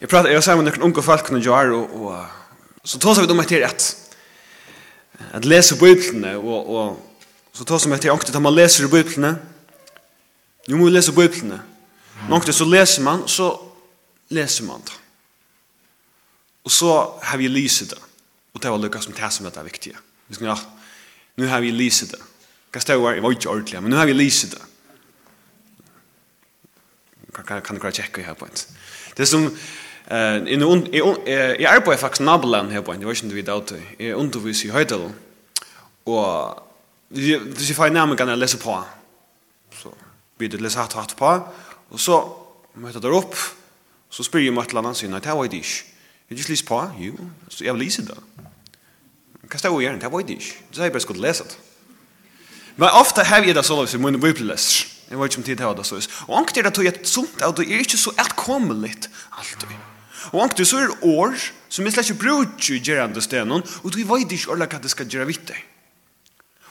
Jeg prater, jeg sa med noen unge folk når jeg er, og, og så tar så vi dem etter at at lese läsa og, og så tar som att jag också att man läser bibeln. Nu måste läsa bibeln. Något så leser man så leser man det. Og så har vi lyset det. og det var Lukas som det som er det viktiga. Vi skal ja, nu har vi lyset det. Hva stå var, jeg var ikke ordentlig, men nu har vi lyset det kan kan kan bare tjekke her på en. Det som Eh, in und i arbeid faktisk naboland her på, det var ikke vi da til. Jeg underviser i høydelen. Og hvis jeg får nærmere kan jeg lese på. Så blir det lese hatt hatt på. Og så møter der opp, så spyr jeg meg til annan sin, nei, det var det ikke. Jeg ikke lese på, jo, så jeg vil lese det. Hva står jeg gjerne, det var det ikke. Så jeg bare skulle lese det. Men ofta har jeg det så løs i min bibelest. Jeg vet ikke om tid har det så løs. Og anker det at du er sunt, og du er ikke så etkommelig alltid. Og ankt så er år som vi slett ikke bruker i gjerande stenen, og vi vet ikke alle hva det skal gjøre vitt det.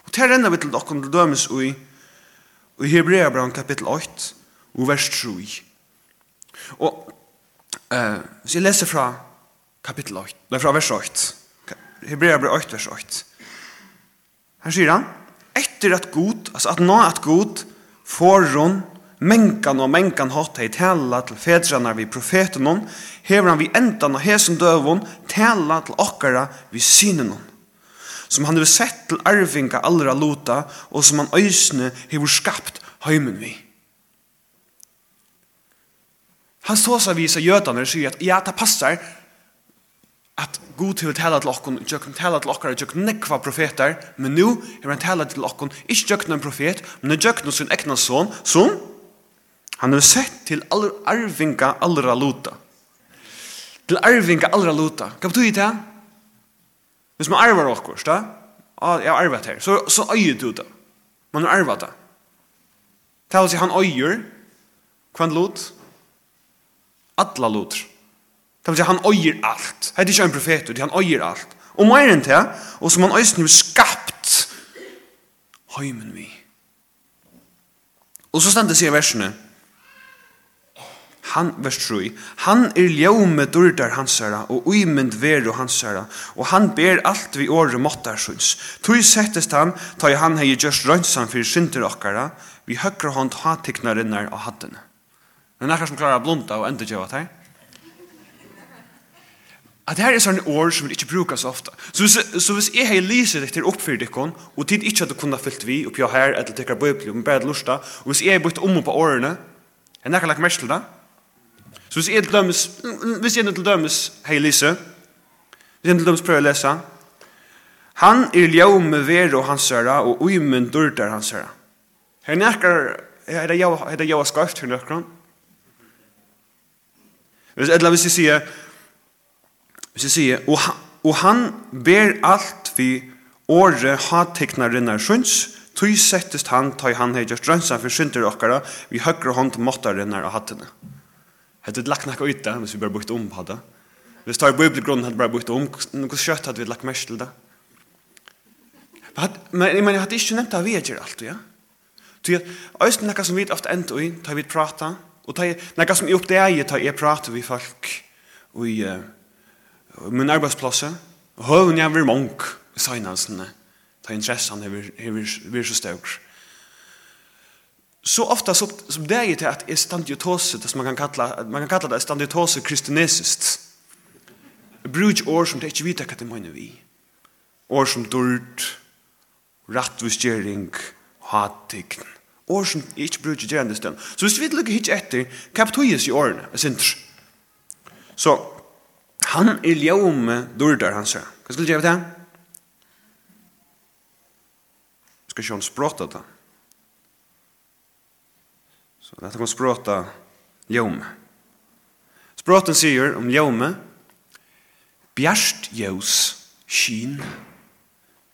Og til renner vi til dere til dømes i, i Hebreabran kapittel 8, og vers 3. Og eh, hvis jeg leser fra kapittel 8, nei, fra vers 8, Hebreabran 8, vers 8, her sier han, etter at god, altså at nå at god, får hun menkan og menkan hatt hei tala til fedrarna vi profetenon, hever han vi endan og hesen døvun tala til okkara vi synenon, som han hever sett til arvinga allra luta, og som han øysne hever skapt heimen vi. Han så seg visa jødane og sier at ja, det passar at god hever tala til okkon, jøkken tala til okkara, jøkken nekva profetar, men nu hever han tala til okkon, ikke jøkken en profet, men jøkken sin ekna son, som Han har sett til aller arvinga allra luta. Til arvinga allra luta. Hva betyr det? Hvis man arvar okkur, da? Ja, jeg har arvet her. Så, så øyer du det. Man har arvet det. Det vil si han øyer. Kvann lut? Atla lut. Det vil si han øyer alt. Det er ikke en profet, det han øyer alt. Og mer enn det, og som han øysten har skapt høymen vi. Og så stendet seg i versene, Han, vers 3, han er ljome durdar hansara og uimynd veru hansara, og han ber alt vi åre måttarsyns. Tui settest han, ta i han hei just rønsan fyrir synder okkara, vi høkra hånd hatiknarinnar og hattene. Men nekkar som klarar blunda og enda djeva her. At det her er sånne år som vi ikke brukar så ofta. Så hvis, så hvis jeg hei lyset etter oppfyrir dikkon, og tid ikke at du kunne fyllt vi, oppi her, eller tikkar bøybli, og bare lusta, og hvis jeg er bytt om på årene, er nekkar lagt mest til det, Så hvis jeg til dømes, hvis jeg til dømes, hei Lise, hvis jeg til dømes prøver å lese, han er ljaume vero hans søra, og uimen durdar hans søra. Her nekker, er det jau, er det skarft her nekker han? Hvis jeg hvis jeg sier, hvis jeg sier, og, og han ber alt vi året hateknarinnar sjøns, tog settest han, tog han hei just rønsa for synder okkara, vi høyre hånd måttarinnar av hattene. Hattene. Hade det lagt något ut där, men så vi bara bytt om på det. Vi tar bibelgrunden hade bara bytt om, något kött hade vi lagt mest till det. Men jag menar, jag hade inte nämnt att vi gör allt, ja? Så jag, östen något som vi ofta ändå i, tar vi prata, och tar något som är upp det är, tar jag prata vi folk och i min arbetsplats, och hör hon jag vill många, i sajnansene, tar intressan, hur vi så stökar så ofta så som det är till att är standiotos det som man kan kalla, man kan kalla det standiotos kristinesiskt. Bruk or som det inte vet vad det menar vi. or som dörd, rattvisgering, hatik or som inte bruk i gerande stund. Så hvis vi lukker hit efter kapitojes i orna är sindr. Så, han är ljaume dördar, han sier. vad skulle jag gjøre det? Skal ikke han det? Så detta kommer språta ljome. Språten sier om ljome bjerst ljus, skin,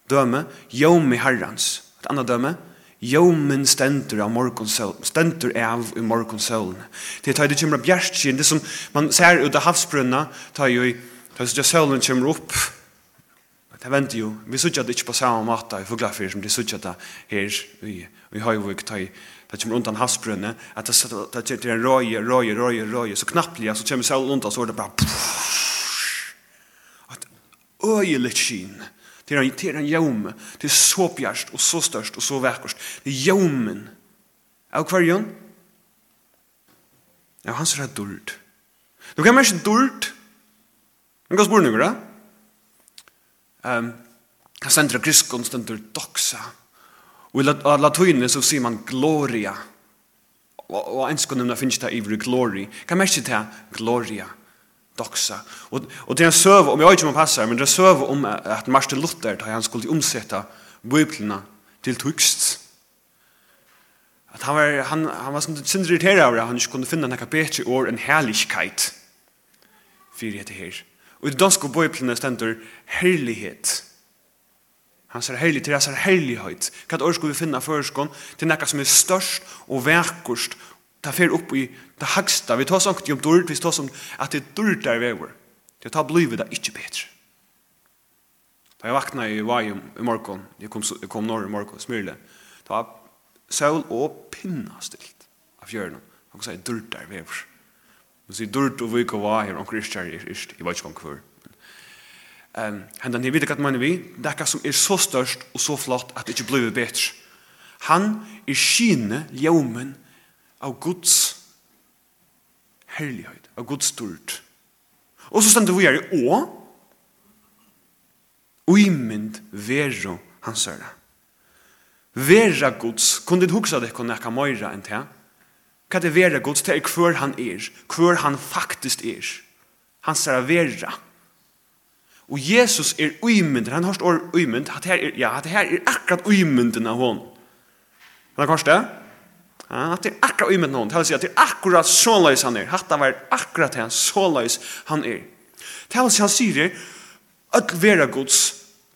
døme, ljome herrans. Et annet døme, Jomen stendur av morgonsølen, stendur av i morgonsølen. Det tar det kjemra bjerstskinn, det som man ser ut av havsbrunna, tar jo i, tar jo sølen kjemra opp, det venter jo, vi sutja det ikke på samme måte i fuglafyr som de sutja det her i, i høyvuk, tar i det kommer undan havsbrønne, at det, det, det, det er røye, røye, røye, røye, så knapplig, så kommer solen undan, så er det bare pff, at øyelig skinn, det er en, det er en jaume, det er så bjerst, og så størst, og så vekkost, det er jaumen, av kvarjon, ja, han ser det er du kan mer ikke dård, men hva spør du, da? Um, han sender griskon, stendur doxa, Og i latinen så sier man gloria. Og en skulle nevna finnes det ivrig glory. Kan merke det gloria, doxa. Og, og det er en søv, om jeg ikke må passe men det er søv om at Martin Luther, da han skulle omsette bøyplene til tukst. At han var, han, han var sånn sin irriteret av det, han ikke kunne finne noe bedre år enn herlighet. Fyrir heter her. Og i danske bøyplene stender herlighet. Herlighet Hans er heilig til hans er heilighet. Hva er det vi finne førskån til noe som er størst og verkost. Ta fer opp i det hagsta. Vi tar sånn om dyrt, vi tar sånn at det er dyrt der vi er. Det tar blivet det ikke bedre. Da jeg vakna i Vajum i morgon, jeg kom, jeg kom norr i morgon, smyrle, da var sol og pinna stilt av fjørene. Han kan si dyrt der vi er. Han sier dyrt og vik og vajum, og kristjær i kristjær, jeg vet ikke hva Ehm han den vet att man vi, det er som är så störst och så flott att det inte blir bättre. Han är skine ljomen av Guds herlighet, av Guds stort. Og så stender vi her i å, og i mynd vero hans øre. Vera Guds, kunne du huske det kunne jeg møyre enn til? Hva er vera Guds? Det er hver han er, hver han faktisk er. Han sier vera. Vera Og Jesus er uimynd, han har stått uimynd, at her er, ja, at her er akkurat uimynden av hon. Men det kanskje det? Ja, at det er akkurat uimynden av hon, det vil si at det er akkurat såleis han er, at det var akkurat han, såleis han er. Det vil si han sier, at vera gods,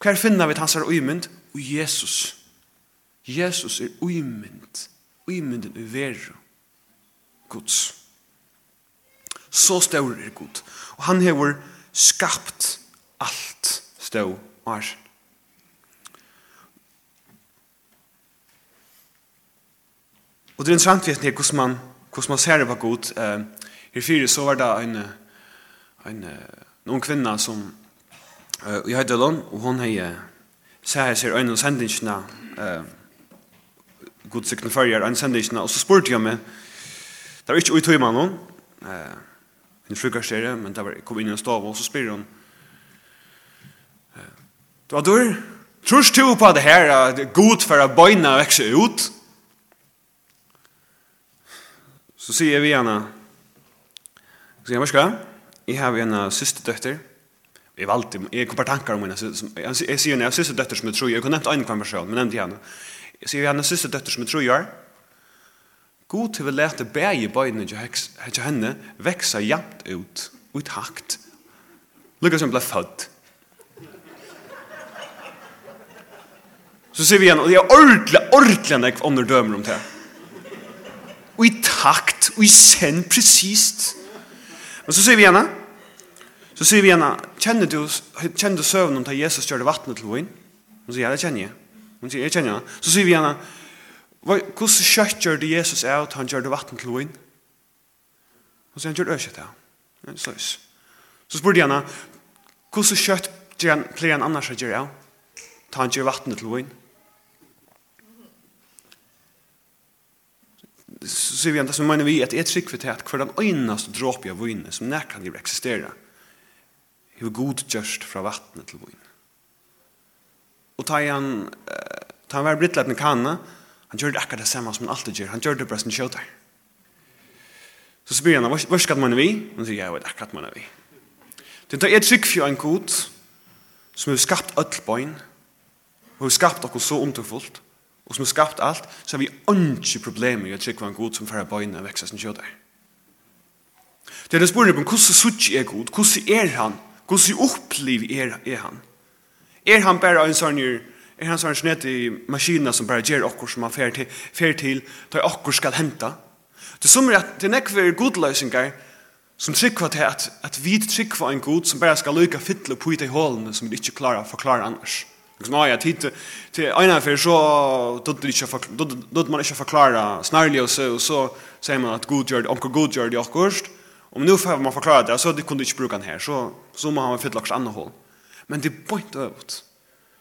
hver finna vi hans er uimynd? Og Jesus. Jesus er uimynd, uimynden i vera gods. Så stør er god, og han har skapt alt stå var. Og det er interessant vet ni hvordan man, hvordan man ser det var god. Eh, I fire så var det en, en, en ung kvinna som uh, i Høydelån, og hun hei sær seg øyne og sendingsene eh, god sikkert førjer øyne sendingsene, og så spurte jeg meg det var ikke uttøyma noen eh, en frukker men det var, kom inn i en stav og så spyr hun Du har dør. Trus du på det her at det er god for at bøyna vekse ut? Så sier vi henne, så sier jeg morska, jeg har en siste døtter, jeg har alltid, jeg kom på tankar om henne, jeg sier henne, jeg har siste døtter som jeg tror, jeg har nevnt en konversjon, men nevnt henne, jeg sier henne, siste døtter som jeg tror jeg, God til å lete bæge bøyene til henne vekse jamt ut, ut hakt. Lukka som ble født. Så ser vi igjen, og det er ordentlig, ordentlig enn jeg ånder dømer om det. Og i takt, og i send presist. Men så ser vi igjen, så ser vi igjen, kjenner du, kjenner du søvn om det Jesus gjør det vattnet til henne? Hun sier, ja, det kjenner jeg. Hun sier, jeg kjenner det. Så ser vi igjen, hvordan kjøtt gjør det Jesus er at han gjør det vattnet til henne? Hun sier, han gjør det ikke det. henne. Sløs. Så spør de henne, hvordan kjøtt gjør han, pleier han annars å gjøre det? Ta han gjør vattnet til henne? så vi enda som menar vi att ett skick för att för den øynast dropp av vøyne som nærkan liv existera. Hur god just från vattnet till vinn. Och ta han ta han var brittlat med kanna han gjorde det akkurat det samma som han alltid gör. han gjorde det bara sin kjøter så spyr han hva skal man vi? han sier jeg vet akkurat man vi det er et sikvitet en god som har skapt öll och og har skapt okkur så omtøkfullt og som har skapt alt, så har vi ikke problemer i å trykke en god som færre bøyene og vekser sin kjøder. Det er det spørsmålet om hvordan suttje er god, hvordan er han, hvordan oppliv er, er han? Er han bare en sånn er han sånn snett i maskina som bare gjør okkur som han fer til, fer til da okkur skal henta? Det som er at det nekver godløsingar som tryggva til at, at vi tryggva en god som bare skal lyka fytle på i de hålene som vi ikke klarer å forklare annars. Liksom, ja, tid till en for så dødde det man ikke förklara snarare og så så sier man att god gjør det, omkring god gjør det akkurat. Og nu får man förklara det så det kunde inte bruka den här så så man han fyllt lax andra hål. Men det är inte öppet.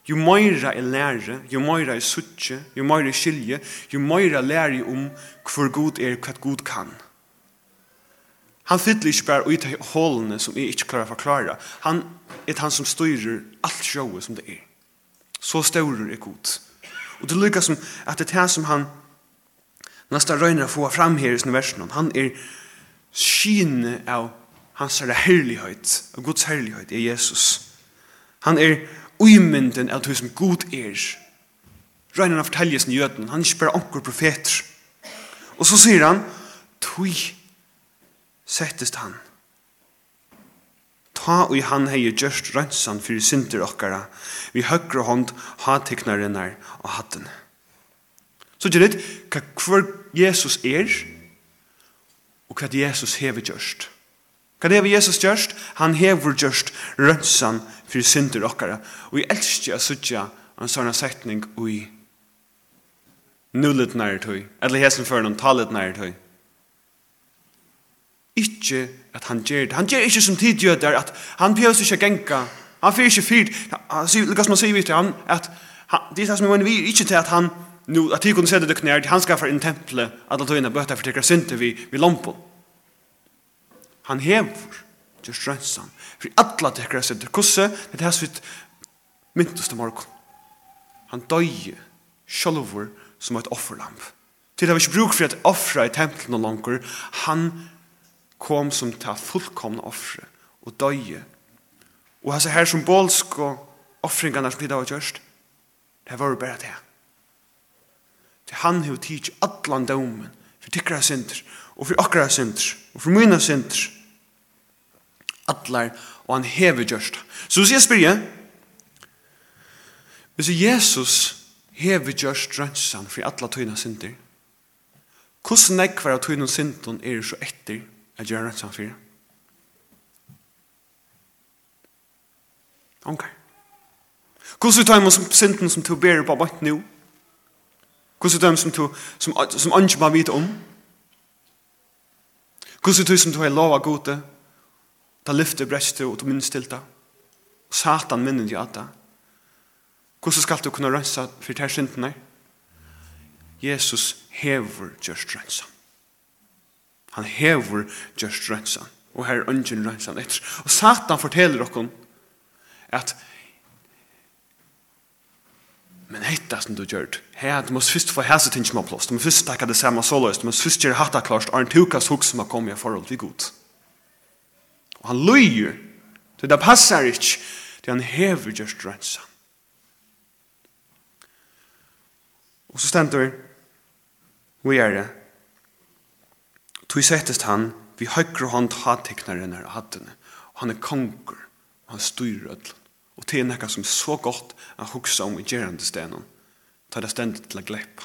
Jo mera är lära, jo mera är suttje, jo mera är skilje, jo mera lär om hvor god är, hva god kan. Han fyller ikke bare ut av hålene som jeg ikke klarer å forklare. Han er han som styrer alt showet som det er. Så større er god. Og det lykkes som at det er det som han nästa røyner å få fram her i sin versen. Han er skine av hans herlighet, av Guds herlighet er Jesus. Han er uimynden av det som god er. Røyner å fortelle sin jøden. Han er ikke bare anker profeter. Og så sier han, tog settest han ta og han hei gjørst rønsan fyrir synder okkara, vi høyre hånd ha teknarinnar og hatten. Så gjør det, hva hver Jesus er, og hva Jesus hever gjørst. Hva hever Jesus gjørst? Han hever gjørst rønsan fyrir synder okkara, og jeg elsker å sutja en sånn setning ui nullet nær tøy, eller hesen før noen talet nær tøy. Ikke at han gjør det. Han gjør ikke som tid gjør det, at han behøver ikke genka. Han fyrer ikke fyrt. Han sier, lukka som han sier til han, at han, det er det som jeg mener vi, ikke til at han, nu, at de kunne sette det knær, han skal for en tempelet, at han tog inn bøtta for tekra synte vi, vi lampon. Han hever, just rønsan, for alle tekra synte, kusse, det er svitt myntuste morgon. Han døye, sjolvor, som et offerlamp. Til det var ikke bruk for at offra i tempelen og langer, han kom som ta fullkomna offre og døye. Og hans her symbolsk og offringarna som vi var har gjørst, det var jo bare det. Til han har tids allan daumen for tikkara synder, og for akkara synder, og for myna synder. Allar, og han hever gjørst. Så hvis jeg spyr jeg, hvis Jesus hever gjørst rønnsan for atla tøyna synder, hvordan nekvar av tøyna synder er så etter at gjøre rett samfyr. Ok. Hvordan tar man som synden som du ber på bort nå? Hvordan tar man som du som, som ikke bare vet om? Hvordan tar man som du har lov av gode? Da lyfter brestet og du minnes til det. Satan minner deg at det. Hvordan skal du kunne rensa for det her synden? Jesus hever just rensa. Han hever just rensan. Og her er ønsken rensan etter. Og Satan forteller dere at Men hetta som du gjørt, her, du må først få hæse ting som har plåst, du må først takka det samme såløst, du må først gjøre hatta klart. og en tukas hok som har kommet i forhold til god. Og han løyer, det det passer ikke, det han hever just rensan. Og så stender vi, vi er det, Tui settest han vi høyre hånd hatteknaren her hattene. Og han er konger, og han styrer ødlen. Og det er nekka som er så godt at huksa om i gjerande stenen. tar det stendet til å glepa.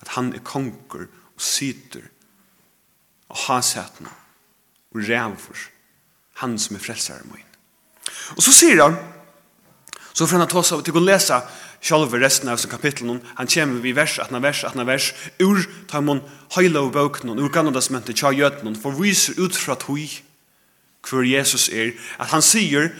At han er konger og sitter og hasetene og rævfor han som er frelsare min. Og så sier han, så får han ta seg til å lese sjálfur resten av kapitlen, han kommer vi vers, atna vers, atna vers, ur taimon heila og bøknen, ur ganodasmentet tja jötnen, for viser ut fra tui hver Jesus er, at han sier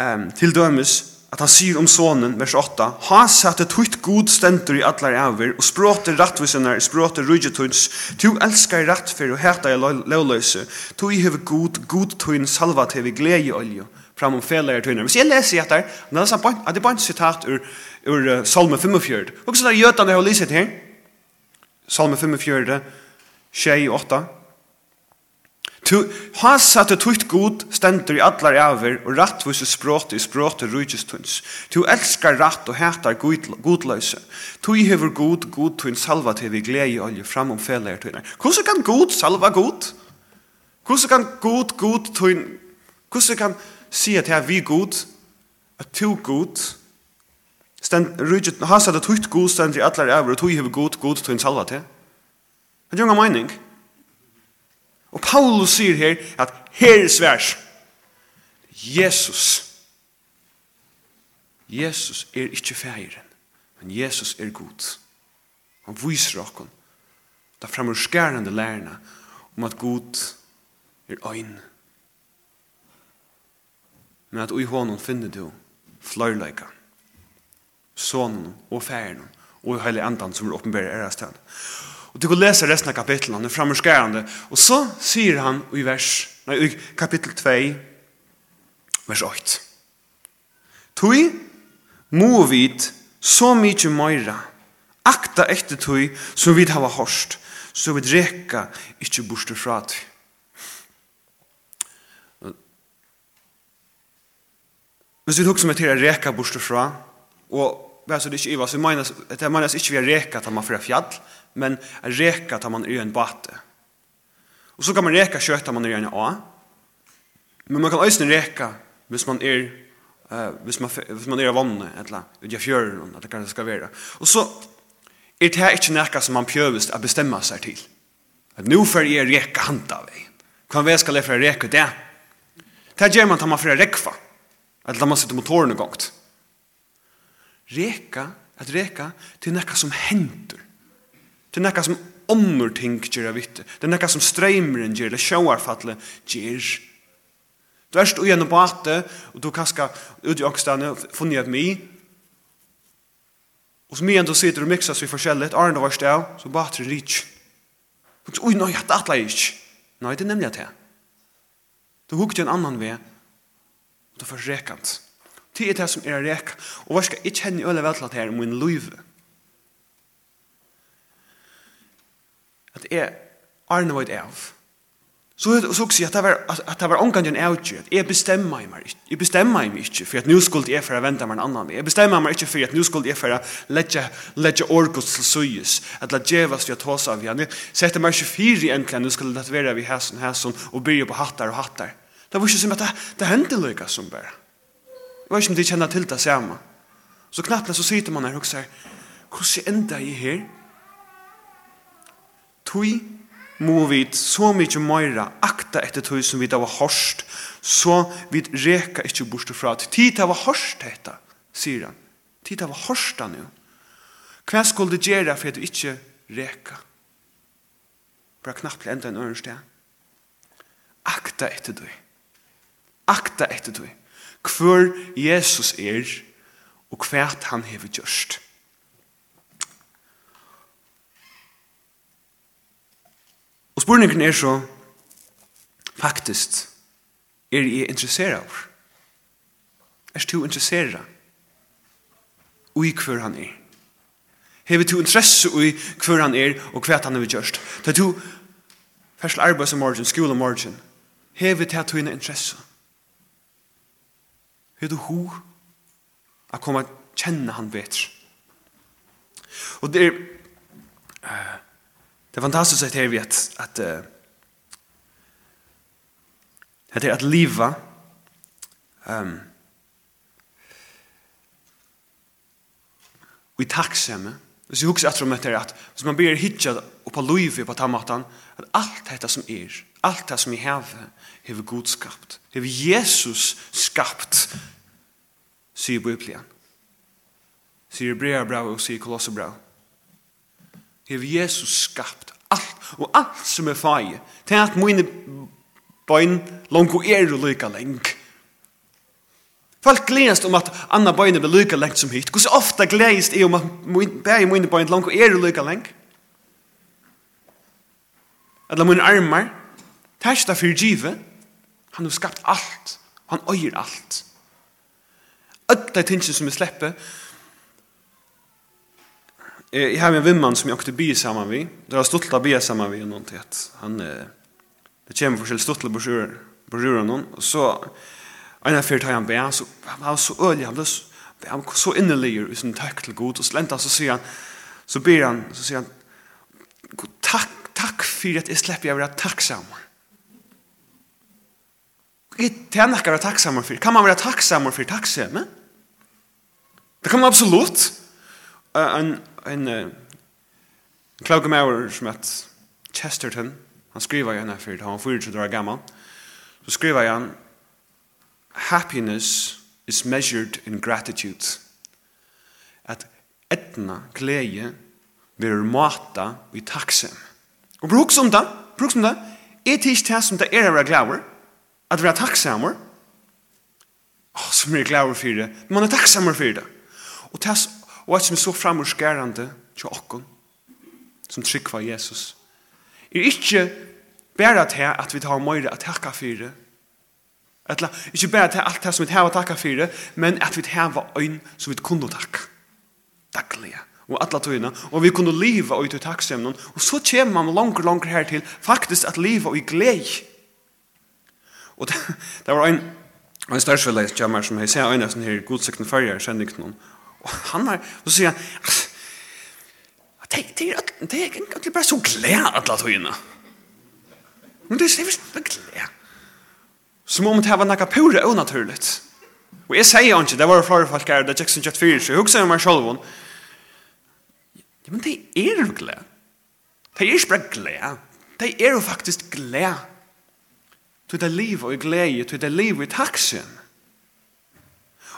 um, til dømes, at han sier om sonen, vers 8, ha sette tutt god stendur i allar avir, og språte rattvisenar, språte rujgetuns, tu elskar rattfer og heta i lovløse, tu i hever god, god tuin salva til vi glede olje, fram om felare tøyner. Hvis jeg leser etter, men det er bare en sitat ur, ur uh, Salme 45. Og så er gjøtene jeg har lyset her. Salme 45, 28. Tu, has at du tukt god stender i allar æver, og rattvus i språt i språt i rujtjestøns. Tu elskar ratt og hætar godløse. Tu hever god, god tøyn salva til vi glede olje fram om felare tøyner. Hvordan kan god salva god? Hvordan kan god, god tøyn... Hvordan kan sier til vi god, at to god, stend, stand har hasa at tukt god stand i allar æver og tog hever god god til salva til. Det er meining. Og Paulus sier her at her er sværs. Jesus. Jesus er ikke feiren, men Jesus er god. Han viser okkon. Da fremmer skærende lærerne om at god er øyn men at ui honom finner du fløyleika, sonen og færen og i hele andan som er åpenbærer er sted. Og du kan lese resten av kapitlet, han er fremmerskerende, og så sier han i, vers, nei, i kapittel 2, vers 8. Tui må vit så mykje møyra, akta etter tui som vit hava hårst, så vit reka ikkje borste fra tui. Hvis vi tok som et her reka borste fra, og vær så det ikke iva, så menas, det menas ikke vi er reka til man fra fjall, men reka til man er i en bate. Og så kan man reka kjøtt til man er i en a, men man kan også reka hvis man er Uh, hvis man hvis man er vannet eller ut i fjøren det kan det skal være. Og så er det ikke noe som man pjövst å bestemme seg til. At nå får jeg reka hanta av vei. Kan vi skal jeg få reka det? Det gjør man tar man för å. Eller da man sitter motoren i gongt. Reka, at reka, det er nekka som henter. Det er nekka som ånder ting gjør jeg vitte. Det er nekka som streimeren gjør, eller sjåarfattelig gjør. Du erst ui enn bate, og du kaska ut i åkstane, funnet et mi, og så mye enn du sitter og mixas vi forskjellig, arne var stav, så bate er rik. Ui, nei, at atleik. Nei, det er nemlig at det. Du hukte en annan vei, Og det er for rekant. Det er det som er rek. Og hva skal jeg kjenne øle vel til at her min liv? At jeg arne veit av. Så er det også at det var, at det var omgang en avgjør. At jeg bestemmer meg ikke. Jeg bestemmer meg ikke for at nå skulle jeg for å vente meg en annen. Jeg bestemmer meg ikke for at nå skulle jeg for å lette, lette årgods til søyes. At la djevas vi har tås av igjen. Jeg setter meg ikke fire egentlig. Nå skulle det være vi hæsen hæsen og byrje på hattar og hattar. Det var ikke som at det, det hendte lykka som bare. Det var ikke som de kjenner til det samme. Så knappt så sitter man her og sier, hvordan enda jeg her? Tui må vi så mykje meira akta etter tui som vi da var hårst, så vi reka ikkje bort fra at tid da var hårst dette, sier han. Tid da var hårst han jo. Hva skulle du gjøre for at du ikkje reka? Bare knappt enda en øren sted. Akta etter tui akta etter tog. Hvor Jesus er og hva han hever gjørst. Og spurningen er så faktisk er jeg interesseret av. Er du interesseret i hver han er? Hever du interesse i hver han er og hvert han hever gjørst? Da du først arbeids som morgen, skole morgen, hever du at du interesse Hur du hur att komma känna han bättre. Och det är uh, det är fantastiskt att här vi att att uh, att det är att leva ehm um, vi tacksamma Hvis jeg husker etter om dette at hvis man blir hittet og på løyve på tammatan, at alt dette som er, Alt det som vi har, har Gud skapt. Har Jesus skapt, sier Bibelen. Sier Hebrea bra og sier Kolosser bra. Har Jesus skapt alt, og alt som er feie, til at mine bøyn langt og er og lykke lengt. Folk gledes om at andre bøyne blir lykke lengt som hit. Hvordan ofte gledes jeg om at bæg mine bøyne langt og er og lykke lengt? Eller mine armar, Hesta fyrir givet, han har skapt alt, han øyer alt. Ödda tingene som vi slipper, Jeg har en vimman som jeg åkte by samman vi. Det var stuttla by samman vi noen til at han det kommer forskjell stuttla brorur noen og så en av fyrt har han be han var så ølig han ble han var så innerlig i sin takk til god og slenta så sier han så ber han så sier han takk takk fyrir at jeg slipper jeg vera tacksam. Det er nekka å være takksammer for. Kan man være takksammer for takksamme? Det kan man absolutt. En, en, en klage med som et Chesterton, han skriver igjen her for, han var til år gammel, så skriver han, happiness is measured in gratitude. At etna glede vil mata i takksamme. Og bruk som det, bruk som det, er det ikke det som det er å være at vera takksammer, oh, som er glad for det, man er takksammer for det. Og det og at som er så framurskærende til okken, som tryggva Jesus, er ikke bare til at vi tar mer at takka for det, Etla, ikke bare til alt det som vi har takka for men at vi tar øyn som vi kunne takka. Daglige. Og alla tøyna. Og vi kunne liva ut i takksemnen. Og så kommer man langer, langer her til faktisk at liva i glede Og det, det var en, en størsveldig jammer som jeg ser en av sånne her godsøkende farger, kjenner ikke noen. Og han er, og så sier han, det det, er egentlig bare så glede alle togene. Men det er så glede. Som om det var noe pure og naturlig. Og jeg sier ikke, det var flere folk her, det er Jackson Jet 4, så jeg husker meg selv om. Ja, men det er jo glede. Det er ikke bare glede. Det er jo faktisk glede Tog det liv og glede, tog det liv i taksen.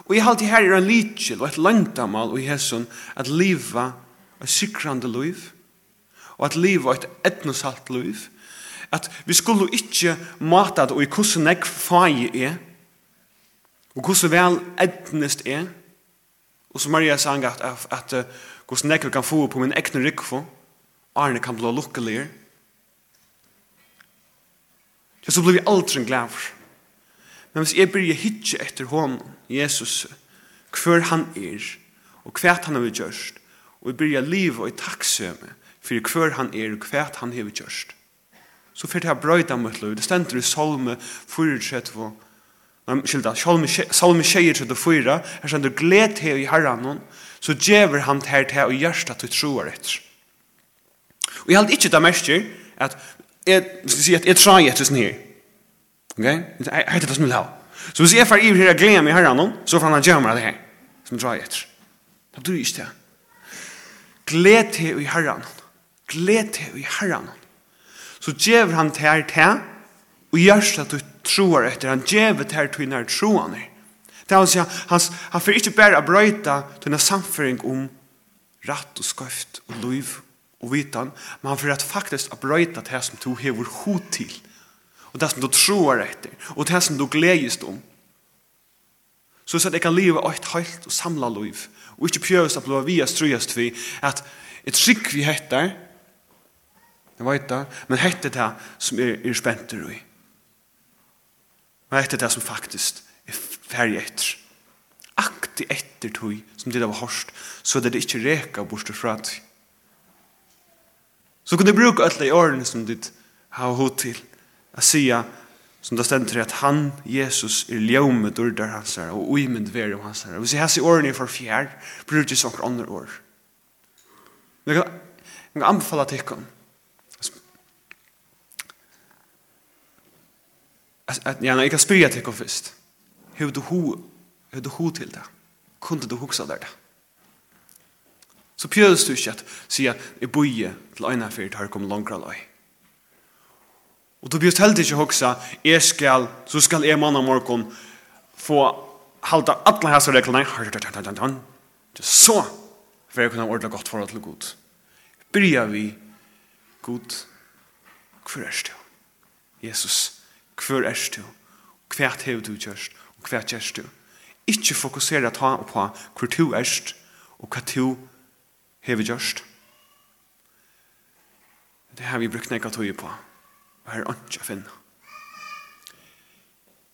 Og jeg halte her er en lykjel og et langtamal og i hesson at liva et sikrande liv og at liva et etnosalt liv at vi skulle ikke mata det og i hvordan jeg fag er og hvordan vel etnest er og som Maria sang at, at, at hvordan kan få på min eknu rikvo Arne kan bli lukkeligere Ja, så blir vi aldri glæver. Men hvis jeg byrja hitje etter honom, Jesus, hver han er, og hver han har gjørst, og jeg byrja liv og i takksøme, for hver han er og hver han har gjørst, så fyrir jeg brøyda mot liv. Det stender i salme 34, Nei, skilda, salme 24, her stender gled til i herran hon, så djever han her til å gjørsta til troar etter. Og jeg held ikke det mest at jeg sier at jeg trai etter sånn her. Ok? Jeg heter det som vil ha. Så hvis jeg får i her glem i herren, så får han gjøre det her. Som jeg trai etter. Det betyr ikke det. Gled til i herren. Gled til i herren. Så gjør han til her til, og gjør at du tror etter. Han gjør til her til når troen er. Det vil si, han, han får ikke bare brøyta til en samføring om rett og skøft og liv og vitan, men for at faktisk å brøyta det som du hever hod til, og det som du tror etter, og det som du gledes om. Så at jeg kan leve et helt og samla liv, og ikke prøves å bli via strøyest vi, at et skikk vi heter, jeg vet det, men heter det som er, er spent i. Men heter det som faktisk er ferdig etter. Aktig etter tog, som det var hørst, så det ikke reka bort fra det. Så kunne du bruke alle de årene som ditt har hod til å si som det stender til at han, Jesus, er ljømme ur hans her, og uimend ver om hans her. Hvis jeg har i årene for fjær, bruker det sånne andre år. Men jeg kan anbefale til ikke at ja, jeg kan spyrja til dere først. Hur du ho, hur du ho til det? Kunde du hoksa der det? Så pjöls du ikke at sier at jeg boie til øyne for det har kommet langere løy. Og du bjøst heldig ikke hoksa, jeg skal, så skal jeg mann og morgen få halda alle hans reglene. Så for jeg kunne ha ordentlig godt forhold til Gud. Bryr vi Gud, hver er du? Jesus, hver er du? Hva har du kjørst? Og hver kjørst du? Ikke fokusere ta på hver du er, og hva du hever gjørst. Det har vi brukt nekka tøye på. Og her er ikke å finne.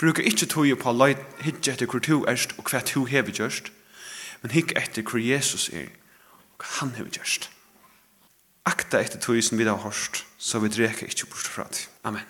Bruka ikke tøye på å hitte etter hvor du erst og hva du hever gjørst, men hikke etter hvor Jesus er og hva han hever gjørst. Akta etter tøye som vi har hørt, så vi dreker ikke bort fra det. Amen.